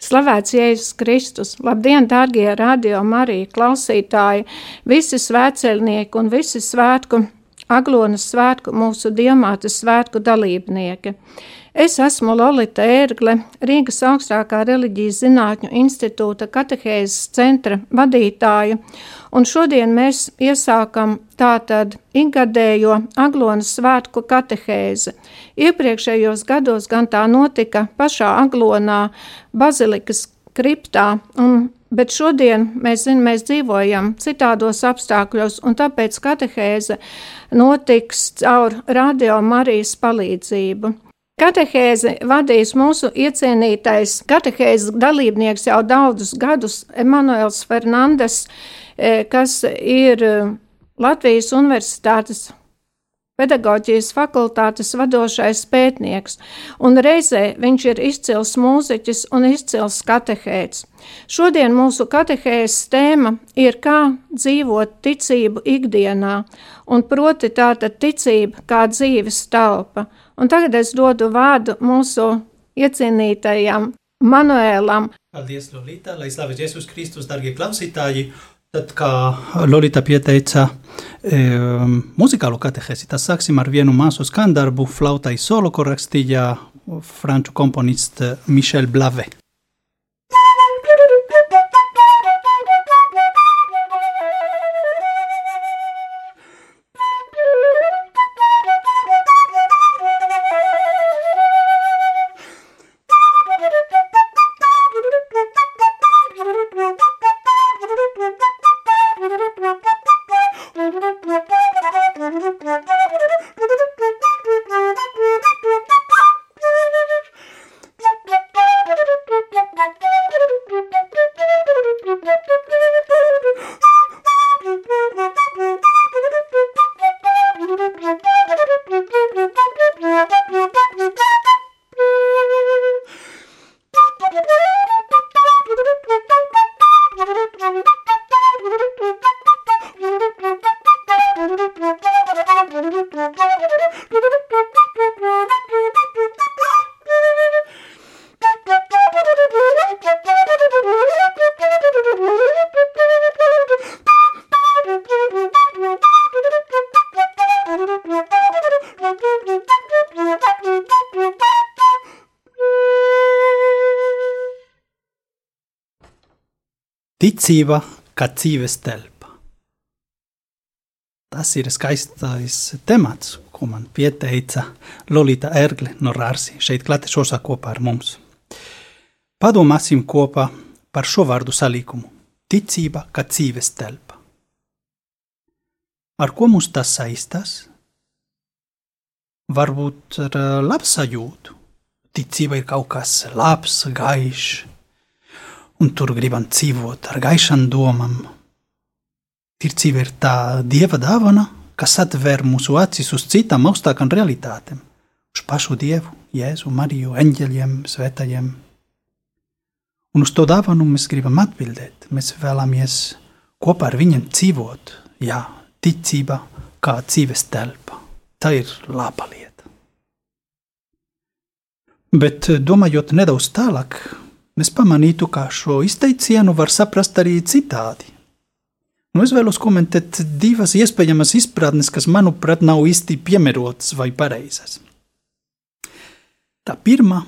Slavēts Jēzus Kristus! Labdien, dārgie radio Marija klausītāji, visi svētceļnieki un visi svētku, Aglonas svētku, mūsu diamātas svētku dalībnieki. Es esmu Lolita Ērgle, Rīgas augstākā reliģijas zinātņu institūta katehēzes centra vadītāja, un šodien mēs iesākam tātad ikgadējo Aglonas svētku katehēzi. Iepriekšējos gados gan tā notika pašā Aglonā, Bazilikas kriptā, un Bet šodien mēs, zin, mēs dzīvojam citādos apstākļos, un tāpēc katehēze notiks caur radio Marijas palīdzību. Katehēzi vadīs mūsu iecienītais katehēzes dalībnieks jau daudzus gadus Emanuels Fernandes, e, kas ir e, Latvijas Universitātes pedagoģijas fakultātes vadošais pētnieks, un reizē viņš ir izcils mūziķis un izcils katehēts. Šodien mūsu katehēzes tēma ir kā dzīvot ticību ikdienā, un proti tāda ticība kā dzīves telpa. Un tagad es dodu vārdu mūsu iecienītajam Manuēlam. Paldies, Lolita, lai slavēts Jēzus Kristus, darbie klausītāji! Tad, kā Lorita pieteica e, muzikālo katehēzi, tad sāksim ar vienu māsu skandarbu flautai solo, ko rakstīja franču komponists Michel Blave. Ticība kā dzīves telpa. Tas ir skaistais temats, ko man pieteica Lolita Ergle no Rārsi šeit klātešosā kopā ar mums. Padomāsim kopā par šo vārdu salīkumu - ticība kā dzīves telpa. Ar ko mums tas saistās? Varbūt ar labsajūtu. Ticība ir kaut kas labs, gaišs, un tur gribam dzīvot ar gaišām domām. Ticība ir tā dieva dāvana, kas atver mūsu acis uz citām augstākām realitātēm, uz pašu dievu, Jēzu, Mariju, eņģeļiem, svētajiem. Un uz to dāvanu mēs gribam atbildēt. Mēs vēlamies kopā ar viņiem dzīvot, jā, ticība kā dzīves telpa. Tā ir laba lieta. Bet domājot nedaudz tālāk, es pamanītu, ka šo izteicienu var saprast arī citādi. Nu, es vēlos komentēt divas iespējamas izpratnes, kas, manuprāt, nav īsti piemērotas vai pareizas. Tā pirmā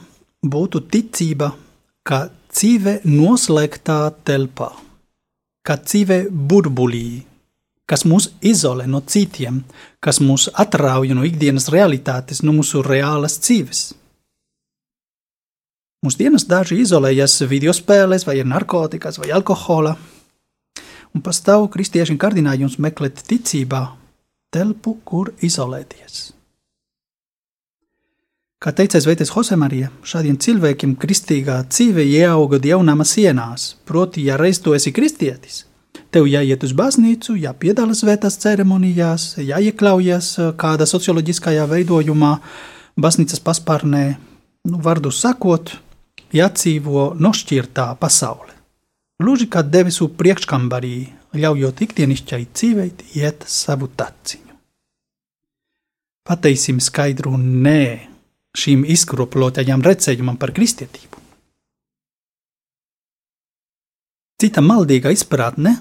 būtu ticība, ka dzīve noslēgtā telpā, kā dzīve burbulī, kas mūs izolē no citiem, kas mūs atrauj no ikdienas realitātes, no mūsu reālas dzīves. Mūsdienas daži izolējas video spēlēs, vai ir narkotikas, vai alkohola, un pastāv kristiešu kārdinājums meklēt ticībā telpu, kur izolēties. Kā teica Zvaigznes Josemarija, šādiem cilvēkiem kristīgā dzīve ieauga dievnama sienās, proti, ja reiz tu esi kristietis, tev jāiet uz baznīcu, jāpiedalās svētās ceremonijās, jāiekļaujas kādā socioloģiskajā veidojumā, baznīcas paspārnē, nu, vārdu sakot, jādzīvo nošķirtā pasaule. Gluži kā debesu priekškambarī, ļaujot ikdienišķai dzīvei iet savu taciņu. Pateiksim skaidru nē šīm izkropļotajām redzējumam par kristietību. Cita maldīga izpratne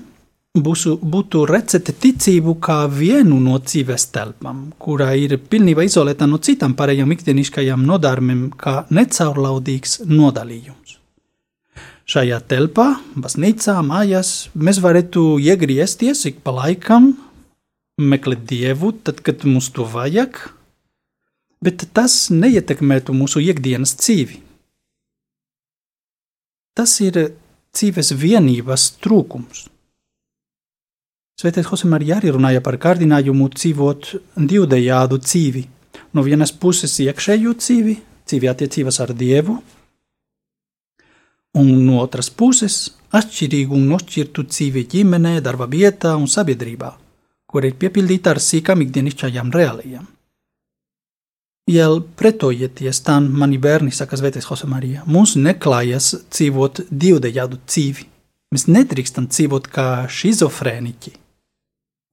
būsu, būtu recete ticību kā vienu no dzīves telpām, kurā ir pilnībā izolēta no citām pārējām ikdienišķajām nodarbēm, kā necaurlaudīgs nodalījums. Šajā telpā, baznīcā, mājās mēs varētu iegriezties ik pa laikam, meklēt dievu, tad, kad mums to vajag, bet tas neietekmētu mūsu ikdienas dzīvi. Tas ir dzīves vienības trūkums. Svētais Hosemarija arī runāja par kārdinājumu dzīvot divdejādu dzīvi. No vienas puses iekšējo dzīvi, dzīvi attiecības ar Dievu, un no otras puses atšķirīgu un nošķirtu dzīvi ģimenē, darba vietā un sabiedrībā, kur ir piepildīta ar sīkām ikdienišķajām reālijām. Jēl pretojieties tam, mani bērni, saka Svētais Hosemarija, mums neklājas dzīvot divdejādu dzīvi. Mēs nedrīkstam dzīvot kā šizofrēniķi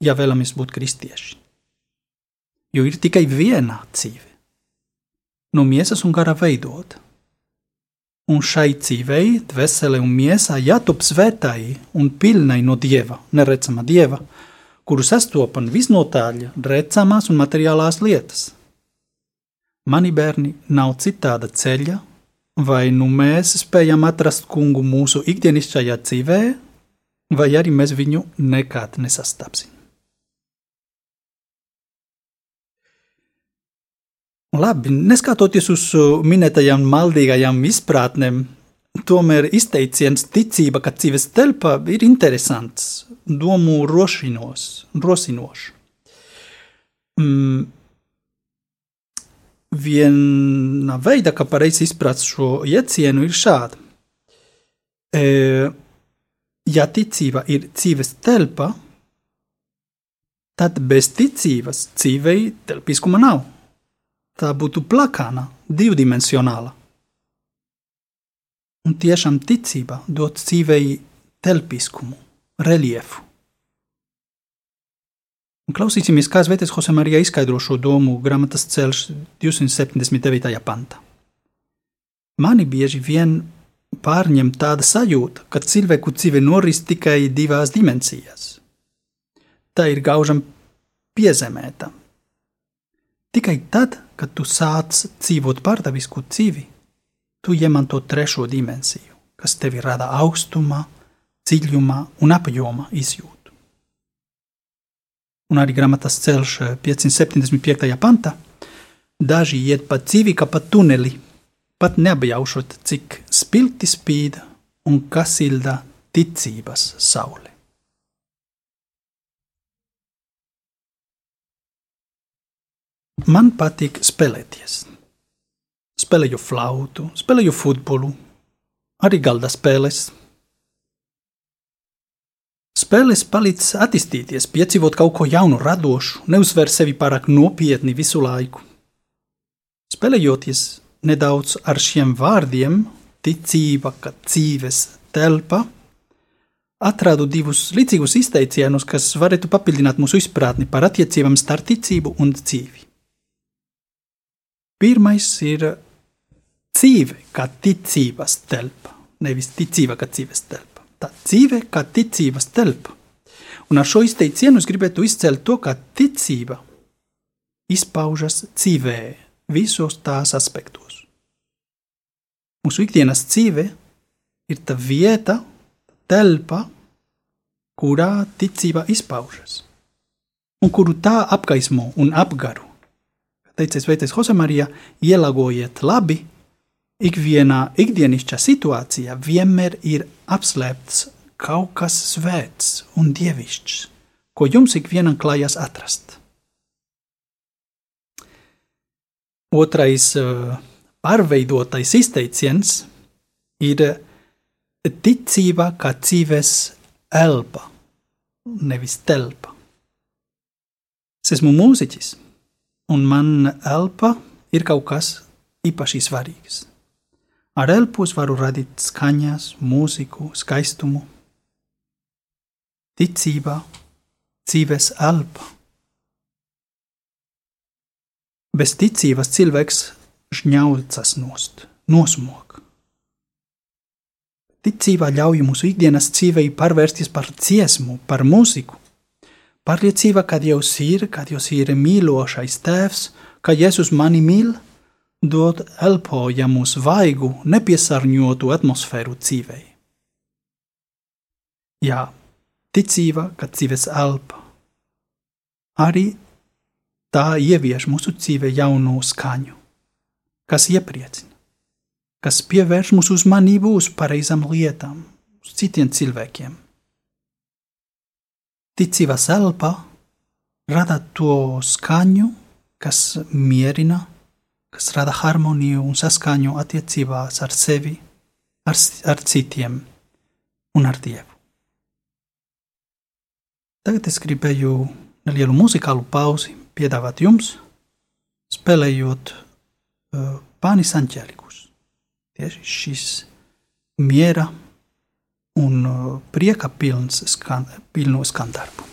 ja vēlamies būt kristieši. Jo ir tikai viena dzīve, no miesas un gara veidota. Un šai dzīvei, dvēsele un miesā jātop svētai un pilnai no dieva, neredzama dieva, kuru sastopam visnotaļ redzamās un materiālās lietas. Mani bērni nav citāda ceļa, vai nu mēs spējam atrast kungu mūsu ikdienišķajā dzīvē, vai arī mēs viņu nekad nesastapsim. Labi, neskatoties uz uh, minētajām maldīgajām izpratnēm, tomēr izteiciens ticība, ka dzīves telpa ir interesants, domu rošinos, rosinošs. Mm. Viena veida, kā pareizi izprast šo iecienu, ir šāda. E, ja ticība ir dzīves telpa, tad bez ticības dzīvei telpiskuma nav tā būtu plakāna, divdimensionāla. Un tiešām ticība dod dzīvei telpiskumu, reliefu. Un klausīsimies, kā Zvētais Jose Marija izskaidro šo domu grāmatas ceļš 279. pantā. Mani bieži vien pārņem tāda sajūta, ka cilvēku dzīve noris tikai divās dimensijās. Tā ir gaužam piezemēta, Tikai tad, kad tu sāc dzīvot pārdavisku dzīvi, tu iemanto trešo dimensiju, kas tevi rada augstumā, dziļumā un apjomā izjūtu. Un arī grāmatas ceļš 575. pantā daži iet pa dzīvi kā pa tuneli, pat neapjaušot, cik spilgti spīd un kas silda ticības saule. Man patīk spēlēties. Spēlēju flautu, spēlēju futbolu, arī galda spēles. Spēles palīdz attīstīties, piedzīvot kaut ko jaunu, radošu, neuzsver sevi pārāk nopietni visu laiku. Spēlējoties nedaudz ar šiem vārdiem, ticība, ka dzīves telpa, atradu divus līdzīgus izteicienus, kas varētu papildināt mūsu izpratni par attiecībām starp ticību un dzīvi. Pirmais ir dzīve kā ticības telpa, nevis ticība kā dzīves telpa. Tā dzīve kā ticības telpa. Un ar šo izteicienu es gribētu izcelt to, ka ticība izpaužas dzīvē visos tās aspektos. Mūsu ikdienas dzīve ir tā vieta, telpa, kurā ticība izpaužas, un kuru tā apgaismo un apgaro teicis Vētais Josemarija, ielagojiet labi, ikvienā ikdienišķā situācijā vienmēr ir apslēpts kaut kas svēts un dievišķs, ko jums ikvienam klājas atrast. Otrais eh, pārveidotais izteiciens ir ticība kā dzīves elpa, nevis telpa. Es esmu mūziķis un man elpa ir kaut kas īpaši svarīgs. Ar elpu es varu radīt skaņas, mūziku, skaistumu, ticība, dzīves elpa. Bez ticības cilvēks žņaucas nost, nosmok. ticība ļauj mūsu ikdienas dzīvei pārvērsties par dziesmu, par mūziku. Pārliecība, ka Dievs ir, ka Dievs ir mīlošais tēvs, ka Jēzus mani mīl, dod elpojamus vaigu, nepiesārņotu atmosfēru dzīvei. Jā, ticība, ka dzīves elpa. Arī tā ievieš mūsu dzīvē jaunu skaņu, kas iepriecina, kas pievērš mūsu uzmanību uz pareizām lietām, uz citiem cilvēkiem. Ticības elpa rada to skaņu, kas mierina, kas rada harmoniju un saskaņu attiecībās ar sevi, ar, ar citiem un ar Dievu. Tagad es gribēju nelielu muzikālu pauzi piedāvāt jums, spēlējot uh, Pānis Anģelikus. Tieši šis miera un uh, prieka pilns skan, pilno skandarbu.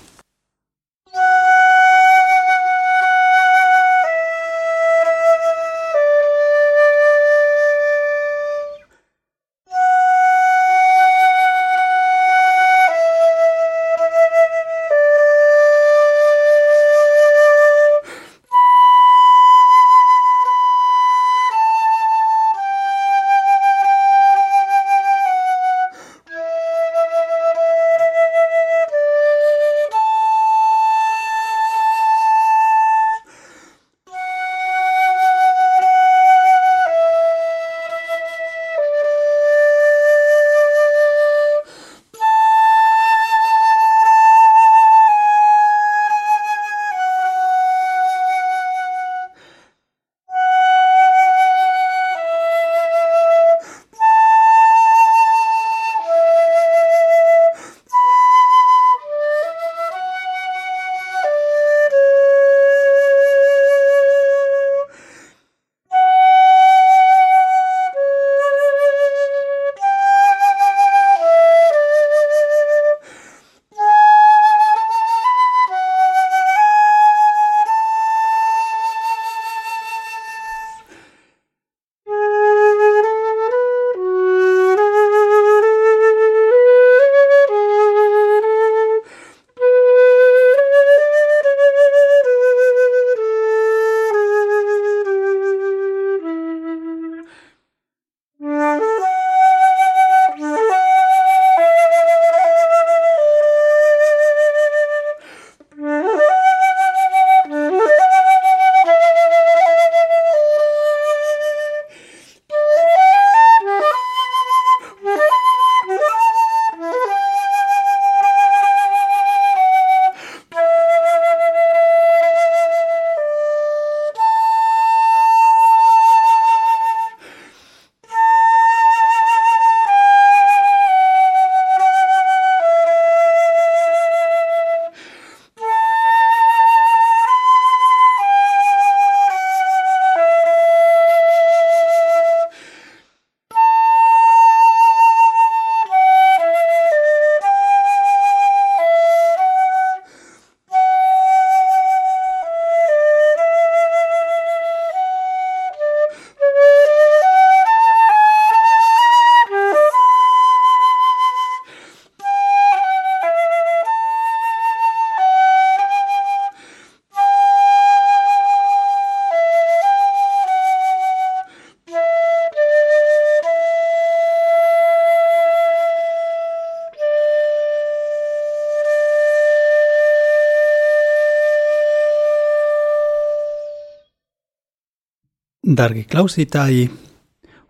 Dargi klausītāji,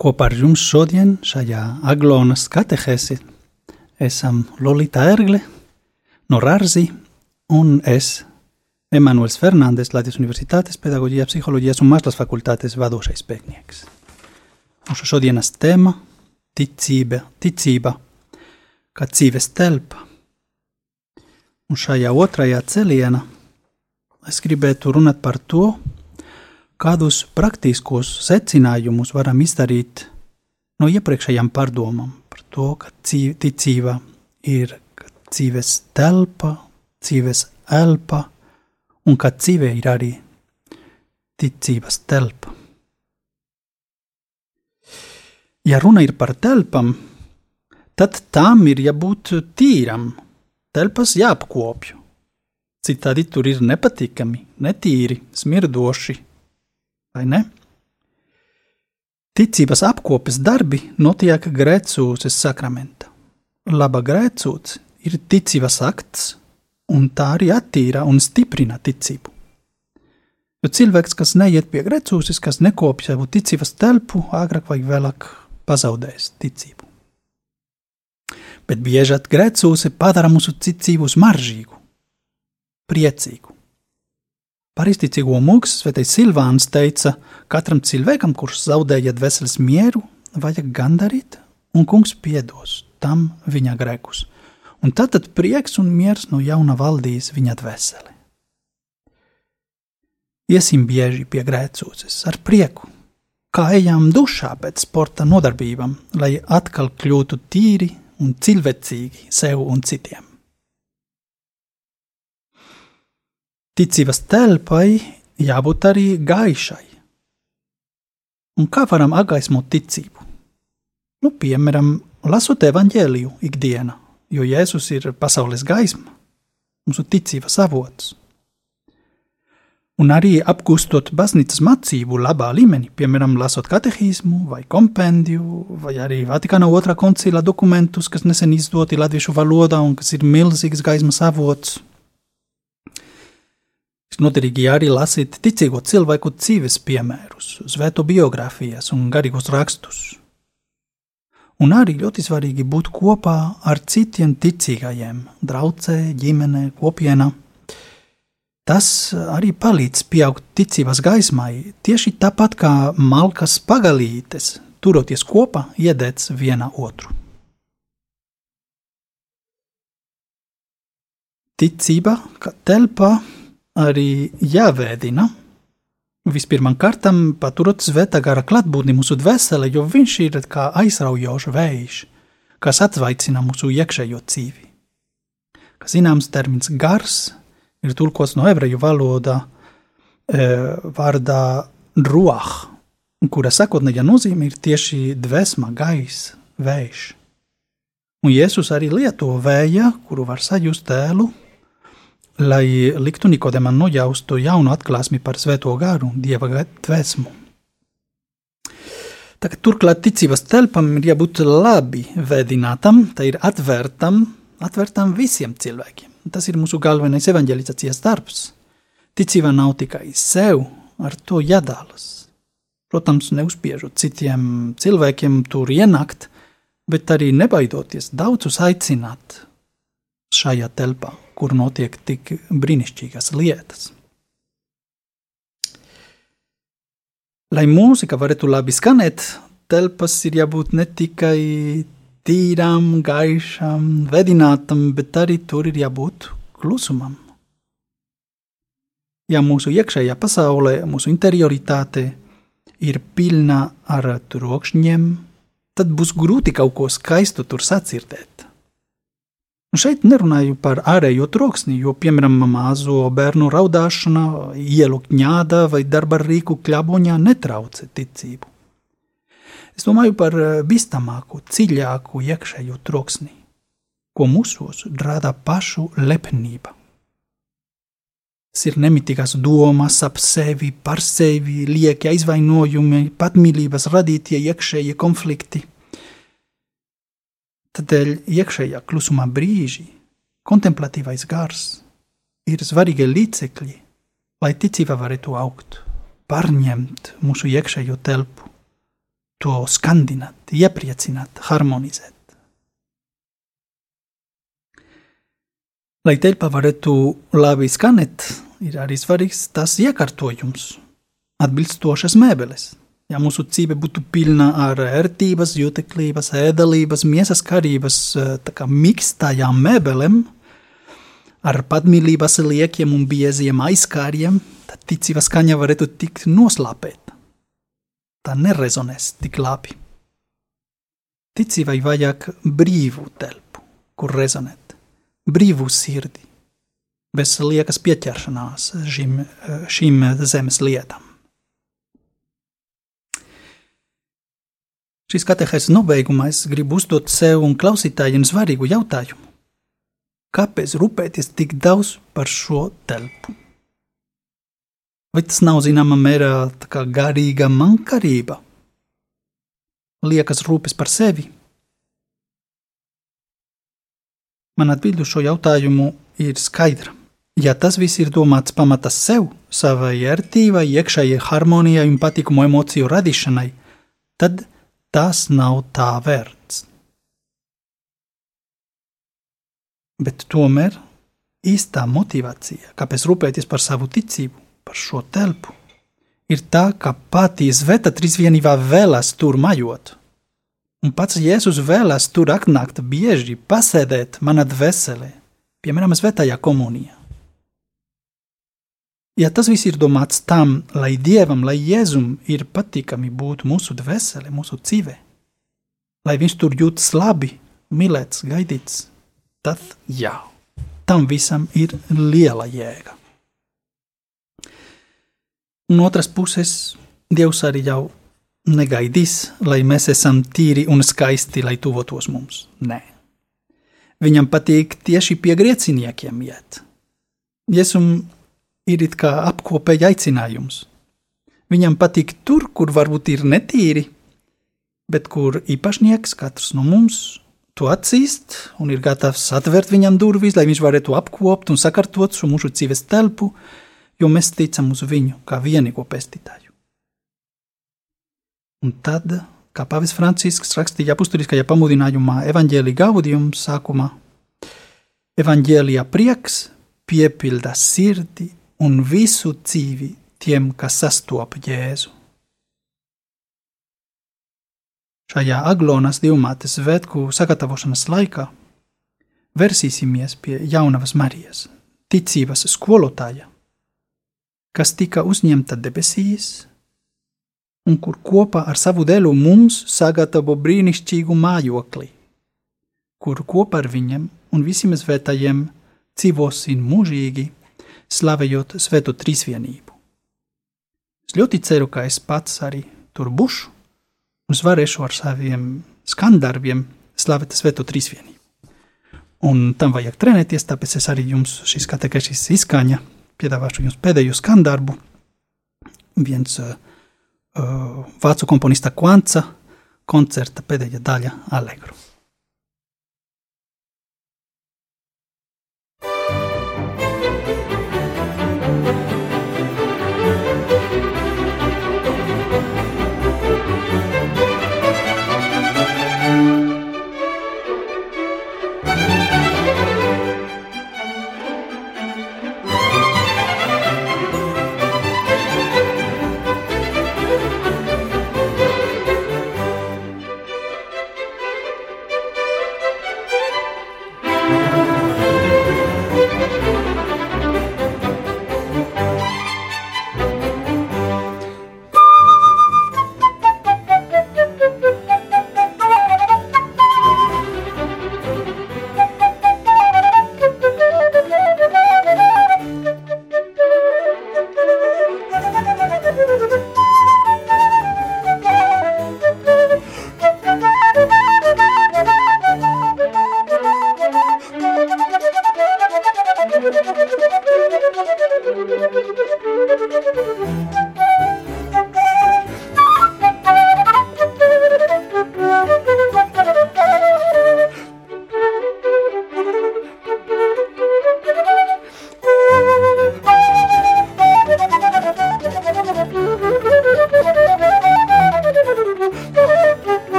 kopā ar jums šodien šajā Aglonas katehēsi esam Lolita Ergle no Rārzi un es, Emanuels Fernandes, Latvijas Universitātes pedagoģijas, psiholoģijas un mākslas fakultātes vadošais pētnieks. Mūsu šodienas tēma – ticība, ticība kā dzīves telpa. Un šajā otrajā celienā es gribētu runāt par to, kādus praktiskus secinājumus varam izdarīt no iepriekšējām pārdomām par to, ka ticība ir dzīves telpa, dzīves elpa, un ka dzīve ir arī ticības telpa. Ja runa ir par telpām, tad tam ir jābūt tīram, telpas jāapkopju. Citādi tur ir nepatīkami, netīri, smirdoši, vai ne? Ticības apkopes darbi notiek grēcūces sakramenta. Laba grēcūce ir ticības akts, un tā arī attīra un stiprina ticību. Jo cilvēks, kas neiet pie grēcūces, kas nekopja savu ticības telpu, agrāk vai vēlāk pazaudēs ticību. Bet bieži grēcūce padara mūsu ticību smaržīgu, priecīgu. Par izticīgo mūks Svētais Silvāns teica, katram cilvēkam, kurš zaudēja dvēseles mieru, vajag gandarīt, un kungs piedos tam viņa grēkus. Un tad, tad prieks un miers no jauna valdīs viņa dvēseli. Iesim bieži pie grēcūces ar prieku, kā ejam dušā pēc sporta nodarbībām, lai atkal kļūtu tīri un cilvēcīgi sev un citiem. Ticības telpai jābūt arī gaišai. Un kā varam apgaismot ticību? Nu, piemēram, lasot evanģēliju ikdienā, jo Jēzus ir pasaules gaisma, mūsu ticības avots. Un arī apgūstot baznīcas mācību labā līmenī, piemēram, lasot katehismu vai kompendiju, vai arī Vatikāna otrā koncila dokumentus, kas nesen izdoti latviešu valodā un kas ir milzīgs gaismas avots, Noderīgi arī lasīt ticīgo cilvēku dzīves piemērus, svēto biogrāfijas un garīgos rakstus. Un arī ļoti svarīgi būt kopā ar citiem ticīgajiem, draudzē, ģimenē, kopienā. Tas arī palīdz pieaugt ticības gaismai, tieši tāpat kā malkas pagalītes, turoties kopā, iedēts viena otru. Ticība, kā telpa, arī jāvēdina. Vispirmām kārtām paturot svētā gara klātbūtni mūsu dvēselē, jo viņš ir kā aizraujošs vējš, kas atvaicina mūsu iekšējo dzīvi. Kā zināms, termins gars ir tulkots no ebreju valodā e, vārdā ruah, kura sakotnējā nozīme ir tieši dvēsma, gaisa, vējš. Un Jēzus arī lieto vēja, kuru var sajust tēlu lai liktu Nikodamam nojaustu jaunu atklāsmi par svēto gāru, dieva dvēsmu. Tagad, turklāt ticības telpam ir jābūt labi vēdinātam, tā ir atvērtam, atvērtam visiem cilvēkiem. Tas ir mūsu galvenais evanģelizācijas darbs. Ticība nav tikai sev, ar to jādalās. Protams, neuzspiežot citiem cilvēkiem tur ienākt, bet arī nebaidoties daudzus aicināt šajā telpā kur notiek tik brīnišķīgas lietas. Lai mūzika varētu labi skanēt, telpas ir jābūt ne tikai tīrām, gaišām, vedinātam, bet arī tur ir jābūt klusumam. Ja mūsu iekšējā pasaulē, mūsu interioritāte ir pilna ar trokšņiem, tad būs grūti kaut ko skaistu tur sacirdēt. Un šeit nerunāju par ārējo troksni, jo, piemēram, mazo bērnu raudāšana, ielu ņāda vai darba rīku kļaboņā netraucē ticību. Es domāju par eh, bīstamāku, dziļāku iekšējo troksni, ko mūsos rada pašu lepnība. Tas ir nemitīgās domas ap sevi, par sevi, lieki aizvainojumi, patmīlības radītie iekšējie konflikti Tādēļ iekšējā klusumā brīži, kontemplatīvais gars ir svarīgi līdzekļi, lai ticība varētu augt, pārņemt mūsu iekšējo telpu, to skandināt, iepriecināt, harmonizēt. Lai telpa varētu labi skanēt, ir arī svarīgs tas iekārtojums, atbilstošas mēbeles ja mūsu dzīve būtu pilna ar ērtības, juteklības, ēdelības, miesas karības, tā kā mikstajām mēbelēm, ar patmīlības liekiem un bieziem aizkāriem, tad ticības skaņa varētu tikt noslāpēta. Tā nerezonēs tik labi. Ticībai vajag brīvu telpu, kur rezonēt, brīvu sirdi, bez liekas pieķeršanās šīm, šīm zemes lietām. Šīs katehēs nobeigumā es gribu uzdot sev un klausītājiem svarīgu jautājumu. Kāpēc rūpēties tik daudz par šo telpu? Vai tas nav zināmā mērā garīga mankarība? Liekas rūpes par sevi. Man atbild uz šo jautājumu ir skaidra. Ja tas viss ir domāts pamatā sev, savai ērtībai, iekšējai harmonijai un patikumu emociju radīšanai, tad tas nav tā vērts. Bet tomēr īstā motivācija, kāpēc rūpēties par savu ticību, par šo telpu, ir tā, ka pati Zveta trīsvienībā vēlas tur majot. Un pats Jēzus vēlas tur atnākt bieži, pasēdēt manā dvēselē, piemēram, Svētajā komunijā. Ja tas viss ir domāts tam, lai Dievam, lai Jēzum ir patīkami būt mūsu dvēselē, mūsu dzīvē, lai viņš tur jūtas labi, mīlēts, gaidīts, tad jā, tam visam ir liela jēga. Un otras puses, Dievs arī jau negaidīs, lai mēs esam tīri un skaisti, lai tuvotos mums. Nē. Viņam patīk tieši pie grēciniekiem iet. Jēzum ir it kā apkopēja aicinājums. Viņam patīk tur, kur varbūt ir netīri, bet kur īpašnieks, katrs no mums, to atzīst un ir gatavs atvērt viņam durvis, lai viņš varētu apkopot un sakārtot šo mūsu dzīves telpu, jo mēs ticam uz viņu kā vienīgo pestītāju. Un tad, kā Pāvils Francisks rakstīja apakstiskajā pamudinājumā, evaņģēlīja gaudījuma sākumā, evaņģēlijā prieks piepilda sirdi un visu dzīvi tiem, kas sastopa Jēzu. Šajā aglonas divmātes svētku sagatavošanas laikā versīsimies pie jaunavas Marijas, ticības skolotāja, kas tika uzņemta debesīs un kur kopā ar savu dēlu mums sagatavo brīnišķīgu mājokli, kur kopā ar viņiem un visiem svētajiem dzīvosim mūžīgi slavējot Svēto Trīsvienību. Es ļoti ceru, ka es pats arī tur būšu un varēšu ar saviem skandarbiem slavēt Svēto Trīsvienību. Un tam vajag trenēties, tāpēc es arī jums šīs kategorijas izskaņa piedāvāšu jums pēdējo skandarbu. Viens uh, vācu komponista Kvanca koncerta pēdējā daļa Allegro.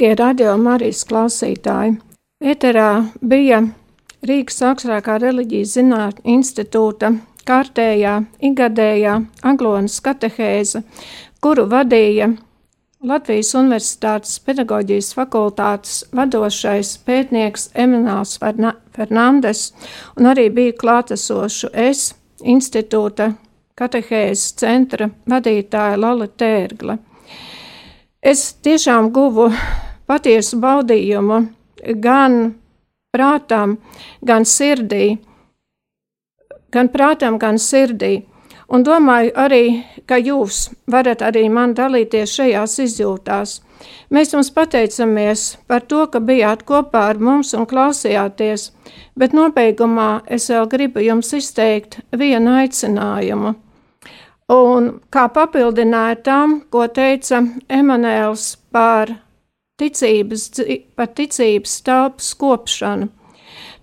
Dārgie radio Marijas klausītāji, Eterā bija Rīgas augstākā reliģijas zinātņu institūta kārtējā, igadējā Aglonas katehēze, kuru vadīja Latvijas Universitātes pedagoģijas fakultātes vadošais pētnieks Emināls Fernandes, un arī bija klātesošu es, institūta katehēzes centra vadītāja Lala Tērgle. Es tiešām guvu patiesu baudījumu gan prātam, gan sirdī, gan prātam, gan sirdī. Un domāju arī, ka jūs varat arī man dalīties šajās izjūtās. Mēs jums pateicamies par to, ka bijāt kopā ar mums un klausījāties, bet nobeigumā es vēl gribu jums izteikt vienu aicinājumu. Un kā papildināja tam, ko teica Emanuēls par ticības, par ticības telpas kopšanu.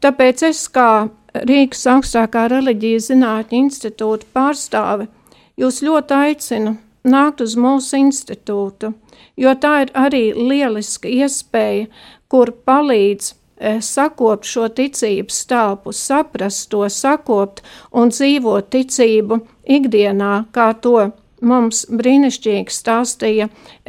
Tāpēc es kā Rīgas augstākā reliģijas zinātņu institūta pārstāve jūs ļoti aicinu nākt uz mūsu institūtu, jo tā ir arī lieliska iespēja, kur palīdz Eh, sakopt šo ticības telpu, saprast to, sakopt un dzīvot ticību ikdienā, kā to mums brīnišķīgi stāstīja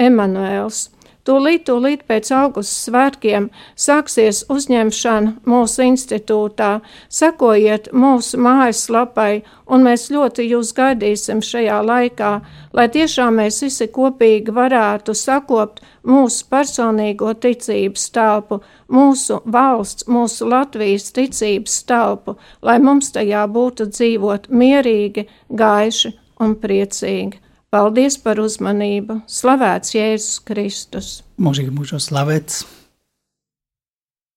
Emanuēls. Tūlīt, tūlīt pēc augusta svētkiem sāksies uzņemšana mūsu institūtā. Sekojiet mūsu mājaslapai, un mēs ļoti jūs gaidīsim šajā laikā, lai tiešām mēs visi kopīgi varētu sakopt mūsu personīgo ticības telpu, mūsu valsts, mūsu Latvijas ticības telpu, lai mums tajā būtu dzīvot mierīgi, gaiši un priecīgi. Paldies par uzmanību! Slavēts Jēzus Kristus! Mūžīgi mūžos slavēts!